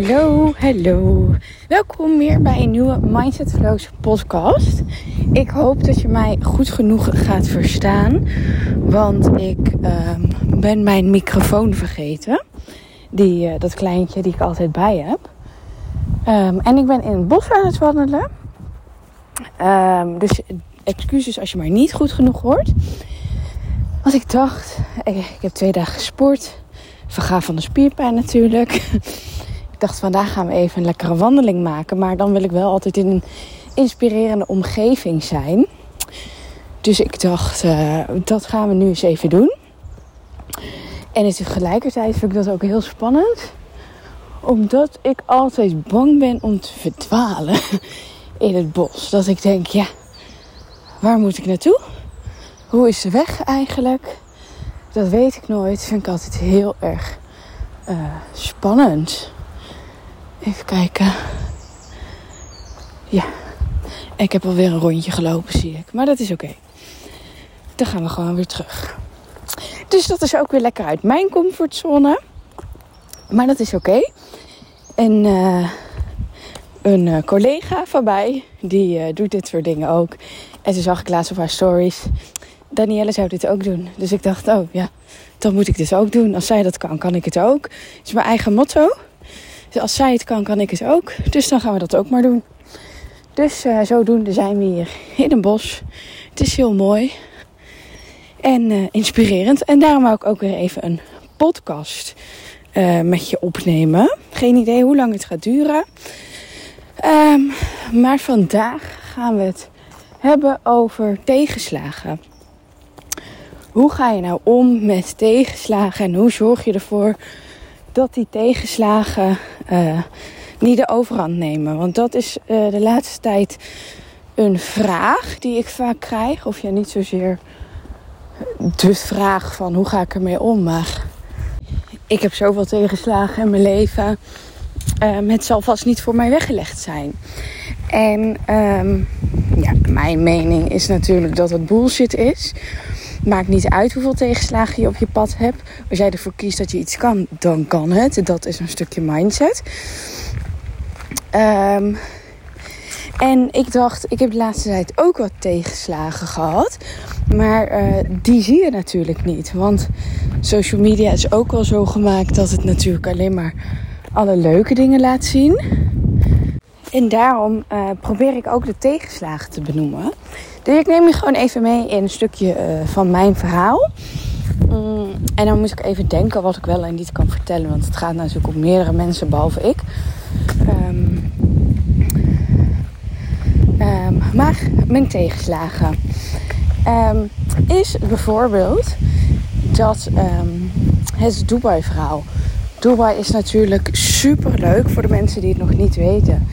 Hallo, hallo. Welkom weer bij een nieuwe Mindset Flows podcast. Ik hoop dat je mij goed genoeg gaat verstaan, want ik ehm, ben mijn microfoon vergeten. Die, uh, dat kleintje die ik altijd bij heb. Um, en ik ben in het bos aan het wandelen. Um, dus excuses als je mij niet goed genoeg hoort. Want ik dacht, ik, ik heb twee dagen gesport. Verga van de spierpijn natuurlijk. ik dacht, vandaag gaan we even een lekkere wandeling maken. Maar dan wil ik wel altijd in een inspirerende omgeving zijn. Dus ik dacht, uh, dat gaan we nu eens even doen. En tegelijkertijd vind ik dat ook heel spannend. Omdat ik altijd bang ben om te verdwalen in het bos. Dat ik denk, ja, waar moet ik naartoe? Hoe is de weg eigenlijk? Dat weet ik nooit. Vind ik altijd heel erg uh, spannend. Even kijken. Ja, ik heb alweer een rondje gelopen, zie ik. Maar dat is oké. Dan gaan we gewoon weer terug. Dus dat is ook weer lekker uit mijn comfortzone. Maar dat is oké. En uh, een uh, collega van mij, die uh, doet dit soort dingen ook. En ze zag ik laatst op haar stories. Danielle zou dit ook doen. Dus ik dacht, oh ja, dan moet ik dit ook doen. Als zij dat kan, kan ik het ook. Het is mijn eigen motto. Dus als zij het kan, kan ik het ook. Dus dan gaan we dat ook maar doen. Dus uh, zodoende zijn we hier in een bos. Het is heel mooi. En uh, inspirerend. En daarom wou ik ook weer even een podcast uh, met je opnemen. Geen idee hoe lang het gaat duren. Um, maar vandaag gaan we het hebben over tegenslagen. Hoe ga je nou om met tegenslagen en hoe zorg je ervoor dat die tegenslagen uh, niet de overhand nemen? Want dat is uh, de laatste tijd een vraag die ik vaak krijg. Of ja, niet zozeer de vraag van hoe ga ik ermee om, maar ik heb zoveel tegenslagen in mijn leven. Het zal vast niet voor mij weggelegd zijn. En um, ja, mijn mening is natuurlijk dat het bullshit is. Maakt niet uit hoeveel tegenslagen je op je pad hebt. Als jij ervoor kiest dat je iets kan, dan kan het. Dat is een stukje mindset. Um, en ik dacht, ik heb de laatste tijd ook wat tegenslagen gehad. Maar uh, die zie je natuurlijk niet. Want social media is ook wel zo gemaakt dat het natuurlijk alleen maar alle leuke dingen laat zien. En daarom uh, probeer ik ook de tegenslagen te benoemen. Dus ik neem je gewoon even mee in een stukje uh, van mijn verhaal. Mm, en dan moet ik even denken wat ik wel en niet kan vertellen. Want het gaat natuurlijk om meerdere mensen behalve ik. Um, um, maar mijn tegenslagen. Um, is bijvoorbeeld dat het Dubai-verhaal. Dubai is natuurlijk super leuk voor de mensen die het nog niet weten.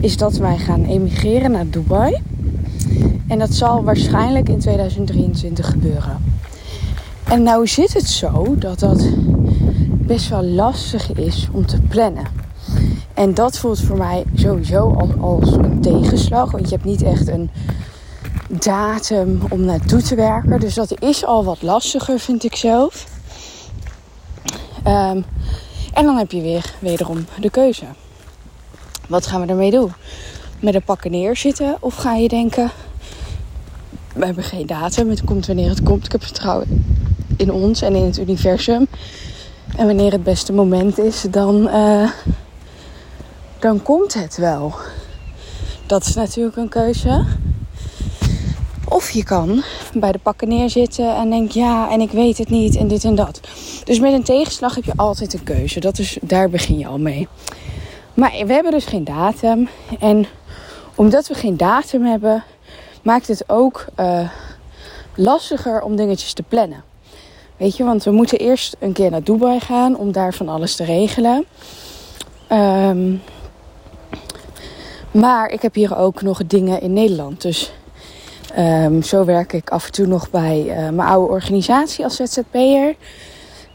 Is dat wij gaan emigreren naar Dubai. En dat zal waarschijnlijk in 2023 gebeuren. En nou zit het zo dat dat best wel lastig is om te plannen. En dat voelt voor mij sowieso als, als een tegenslag. Want je hebt niet echt een datum om naartoe te werken. Dus dat is al wat lastiger, vind ik zelf. Um, en dan heb je weer wederom de keuze. Wat gaan we ermee doen? Met een pakken neerzitten? Of ga je denken... We hebben geen datum. Het komt wanneer het komt. Ik heb vertrouwen in ons en in het universum. En wanneer het beste moment is, dan, uh, dan komt het wel. Dat is natuurlijk een keuze. Of je kan bij de pakken neerzitten en denk ja, en ik weet het niet en dit en dat. Dus met een tegenslag heb je altijd een keuze. Dat is, daar begin je al mee. Maar we hebben dus geen datum. En omdat we geen datum hebben, maakt het ook uh, lastiger om dingetjes te plannen. Weet je, want we moeten eerst een keer naar Dubai gaan om daar van alles te regelen. Um, maar ik heb hier ook nog dingen in Nederland. Dus um, zo werk ik af en toe nog bij uh, mijn oude organisatie als ZZP'er.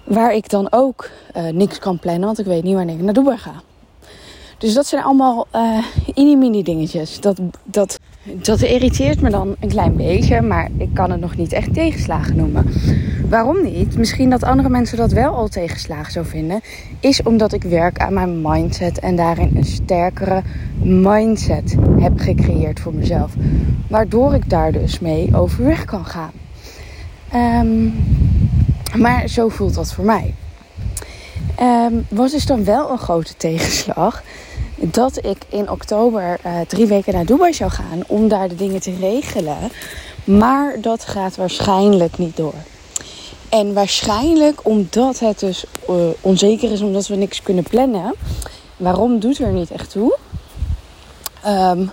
Waar ik dan ook uh, niks kan plannen, want ik weet niet wanneer ik naar Dubai ga. Dus dat zijn allemaal uh, mini-mini dingetjes. Dat, dat dat irriteert me dan een klein beetje, maar ik kan het nog niet echt tegenslagen noemen. Waarom niet? Misschien dat andere mensen dat wel al tegenslagen zou vinden, is omdat ik werk aan mijn mindset en daarin een sterkere mindset heb gecreëerd voor mezelf. Waardoor ik daar dus mee overweg kan gaan. Um, maar zo voelt dat voor mij. Um, wat is dan wel een grote tegenslag? Dat ik in oktober uh, drie weken naar Dubai zou gaan om daar de dingen te regelen. Maar dat gaat waarschijnlijk niet door. En waarschijnlijk omdat het dus uh, onzeker is, omdat we niks kunnen plannen. Waarom doet er niet echt toe? Um,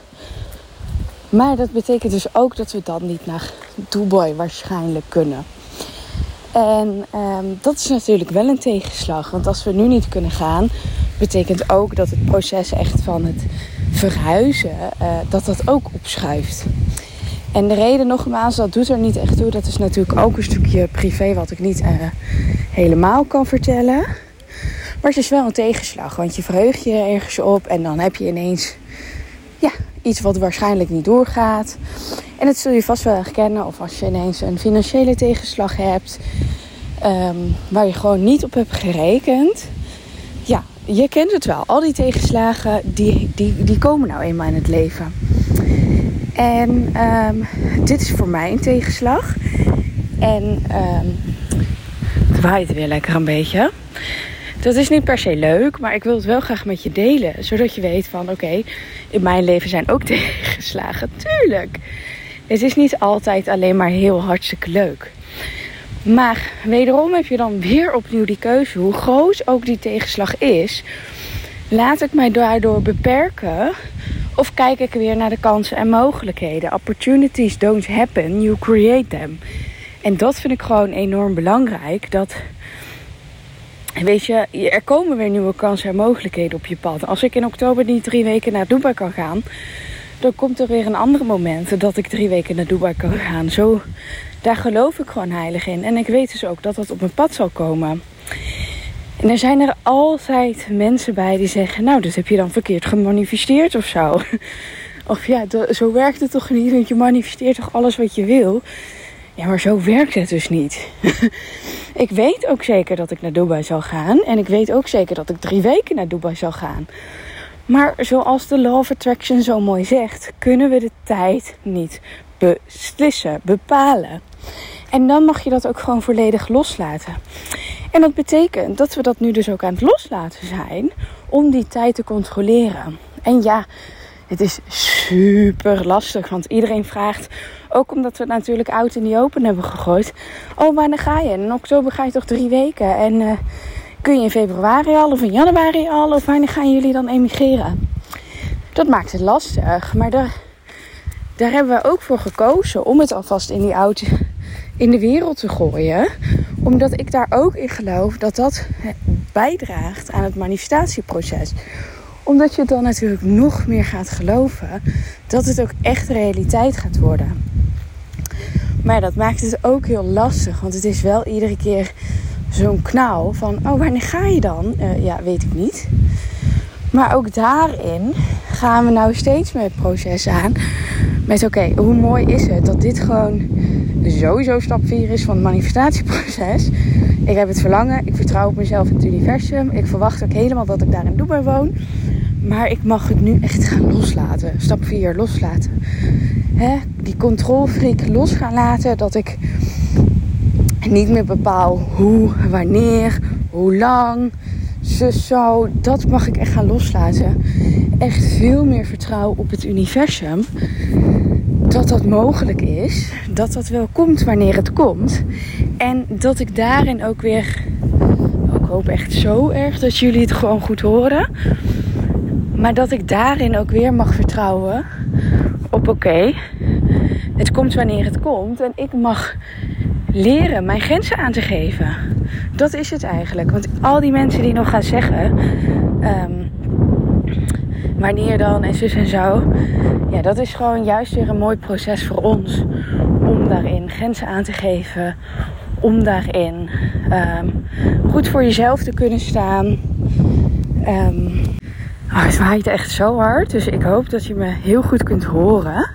maar dat betekent dus ook dat we dan niet naar Dubai waarschijnlijk kunnen. En um, dat is natuurlijk wel een tegenslag. Want als we nu niet kunnen gaan, betekent ook dat het proces echt van het verhuizen, uh, dat dat ook opschuift. En de reden nogmaals, dat doet er niet echt toe. Dat is natuurlijk ook een stukje privé wat ik niet uh, helemaal kan vertellen. Maar het is wel een tegenslag. Want je verheugt je ergens op en dan heb je ineens ja, iets wat waarschijnlijk niet doorgaat. En dat zul je vast wel herkennen. Of als je ineens een financiële tegenslag hebt. Um, waar je gewoon niet op hebt gerekend. Je kent het wel. Al die tegenslagen, die, die, die komen nou eenmaal in het leven. En um, dit is voor mij een tegenslag. En um, het waait weer lekker een beetje. Dat is niet per se leuk, maar ik wil het wel graag met je delen. Zodat je weet van oké, in mijn leven zijn ook tegenslagen. Tuurlijk. Het is niet altijd alleen maar heel hartstikke leuk. Maar wederom heb je dan weer opnieuw die keuze. Hoe groot ook die tegenslag is, laat ik mij daardoor beperken. Of kijk ik weer naar de kansen en mogelijkheden. Opportunities don't happen, you create them. En dat vind ik gewoon enorm belangrijk. Dat, weet je, er komen weer nieuwe kansen en mogelijkheden op je pad. Als ik in oktober niet drie weken naar Dubai kan gaan, dan komt er weer een andere moment dat ik drie weken naar Dubai kan gaan. Zo, daar geloof ik gewoon heilig in. En ik weet dus ook dat dat op mijn pad zal komen. En er zijn er altijd mensen bij die zeggen: Nou, dat heb je dan verkeerd gemanifesteerd of zo. Of ja, zo werkt het toch niet, want je manifesteert toch alles wat je wil. Ja, maar zo werkt het dus niet. ik weet ook zeker dat ik naar Dubai zal gaan. En ik weet ook zeker dat ik drie weken naar Dubai zal gaan. Maar zoals de Law of Attraction zo mooi zegt, kunnen we de tijd niet beslissen, bepalen. En dan mag je dat ook gewoon volledig loslaten. En dat betekent dat we dat nu dus ook aan het loslaten zijn om die tijd te controleren. En ja, het is super lastig, want iedereen vraagt, ook omdat we het natuurlijk oud in die open hebben gegooid. Oh, wanneer ga je? in oktober ga je toch drie weken? En uh, kun je in februari al of in januari al? Of wanneer gaan jullie dan emigreren? Dat maakt het lastig, maar daar, daar hebben we ook voor gekozen om het alvast in die oude in de wereld te gooien. Omdat ik daar ook in geloof dat dat bijdraagt aan het manifestatieproces. Omdat je dan natuurlijk nog meer gaat geloven dat het ook echt realiteit gaat worden. Maar dat maakt het ook heel lastig, want het is wel iedere keer zo'n knauw van: oh, wanneer ga je dan? Uh, ja, weet ik niet. Maar ook daarin gaan we nou steeds meer het proces aan. Met oké, hoe mooi is het dat dit gewoon sowieso stap 4 is van het manifestatieproces. Ik heb het verlangen, ik vertrouw op mezelf in het universum. Ik verwacht ook helemaal dat ik daar in Dubai woon. Maar ik mag het nu echt gaan loslaten. Stap 4, loslaten. Hè? Die controlfreak los gaan laten. Dat ik niet meer bepaal hoe, wanneer, hoe lang. Zus zo. Dat mag ik echt gaan loslaten. Echt veel meer vertrouwen op het universum dat dat mogelijk is. Dat dat wel komt wanneer het komt. En dat ik daarin ook weer. Ik hoop echt zo erg dat jullie het gewoon goed horen. Maar dat ik daarin ook weer mag vertrouwen op oké. het komt wanneer het komt. En ik mag leren mijn grenzen aan te geven. Dat is het eigenlijk. Want al die mensen die nog gaan zeggen. Um, wanneer dan en zus en zo. Ja, dat is gewoon juist weer een mooi proces voor ons. Om daarin grenzen aan te geven. Om daarin um, goed voor jezelf te kunnen staan. Um, oh, het waait echt zo hard. Dus ik hoop dat je me heel goed kunt horen.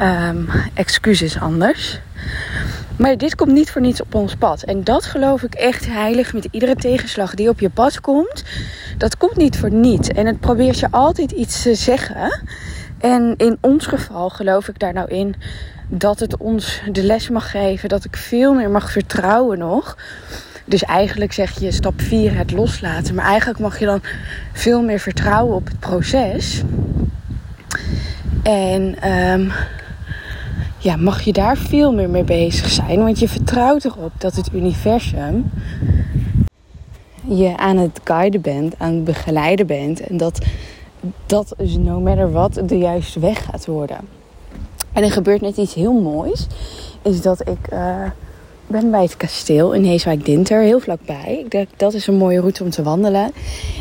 um, excuses anders. Maar dit komt niet voor niets op ons pad. En dat geloof ik echt heilig met iedere tegenslag die op je pad komt. Dat komt niet voor niets. En het probeert je altijd iets te zeggen. En in ons geval geloof ik daar nou in dat het ons de les mag geven. Dat ik veel meer mag vertrouwen nog. Dus eigenlijk zeg je stap 4 het loslaten. Maar eigenlijk mag je dan veel meer vertrouwen op het proces. En um, ja, mag je daar veel meer mee bezig zijn. Want je vertrouwt erop dat het universum je aan het guiden bent, aan het begeleiden bent. En dat dat is no matter what de juiste weg gaat worden. En er gebeurt net iets heel moois. Is dat ik uh, ben bij het kasteel in Heeswijk-Dinter, heel vlakbij. Ik denk dat is een mooie route om te wandelen.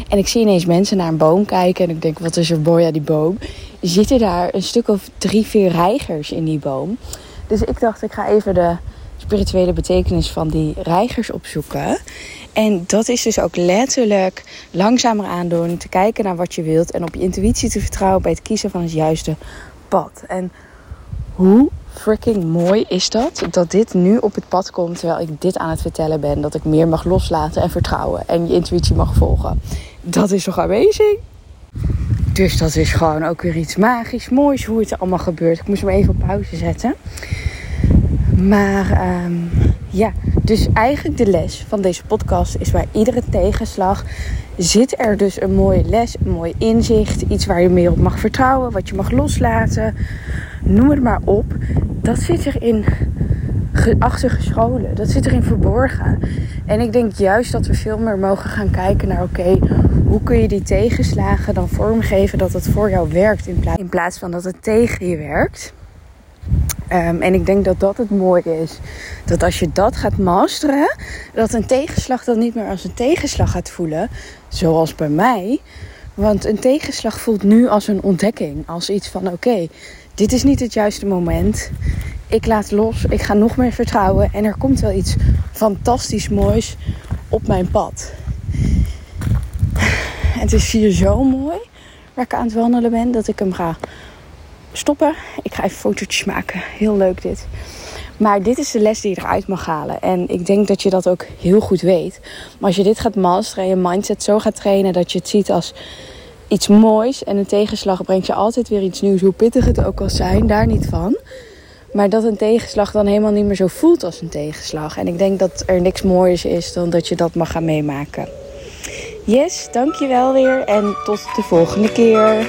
En ik zie ineens mensen naar een boom kijken. En ik denk, wat is er mooi aan die boom? Zitten daar een stuk of drie, vier reigers in die boom. Dus ik dacht, ik ga even de spirituele betekenis van die reigers opzoeken. En dat is dus ook letterlijk langzamer aandoen, te kijken naar wat je wilt en op je intuïtie te vertrouwen bij het kiezen van het juiste pad. En hoe freaking mooi is dat? Dat dit nu op het pad komt terwijl ik dit aan het vertellen ben. Dat ik meer mag loslaten en vertrouwen en je intuïtie mag volgen. Dat is toch amazing? Dus dat is gewoon ook weer iets magisch, moois hoe het allemaal gebeurt. Ik moest hem even op pauze zetten. Maar um, ja, dus eigenlijk de les van deze podcast is bij iedere tegenslag zit er dus een mooie les, een mooi inzicht, iets waar je meer op mag vertrouwen, wat je mag loslaten. Noem het maar op. Dat zit achtergescholen. Dat zit erin verborgen. En ik denk juist dat we veel meer mogen gaan kijken naar: oké, hoe kun je die tegenslagen dan vormgeven dat het voor jou werkt in plaats van dat het tegen je werkt. Um, en ik denk dat dat het mooie is. Dat als je dat gaat masteren, dat een tegenslag dan niet meer als een tegenslag gaat voelen. Zoals bij mij. Want een tegenslag voelt nu als een ontdekking. Als iets van: oké, dit is niet het juiste moment. Ik laat los. Ik ga nog meer vertrouwen. En er komt wel iets fantastisch moois op mijn pad. Het is hier zo mooi waar ik aan het wandelen ben dat ik hem ga stoppen. Ik ga even fotootjes maken. Heel leuk dit. Maar dit is de les die je eruit mag halen. En ik denk dat je dat ook heel goed weet. Maar als je dit gaat masteren en je mindset zo gaat trainen dat je het ziet als iets moois. En een tegenslag brengt je altijd weer iets nieuws. Hoe pittig het ook al zijn, daar niet van. Maar dat een tegenslag dan helemaal niet meer zo voelt als een tegenslag. En ik denk dat er niks moois is dan dat je dat mag gaan meemaken. Yes, dankjewel weer en tot de volgende keer.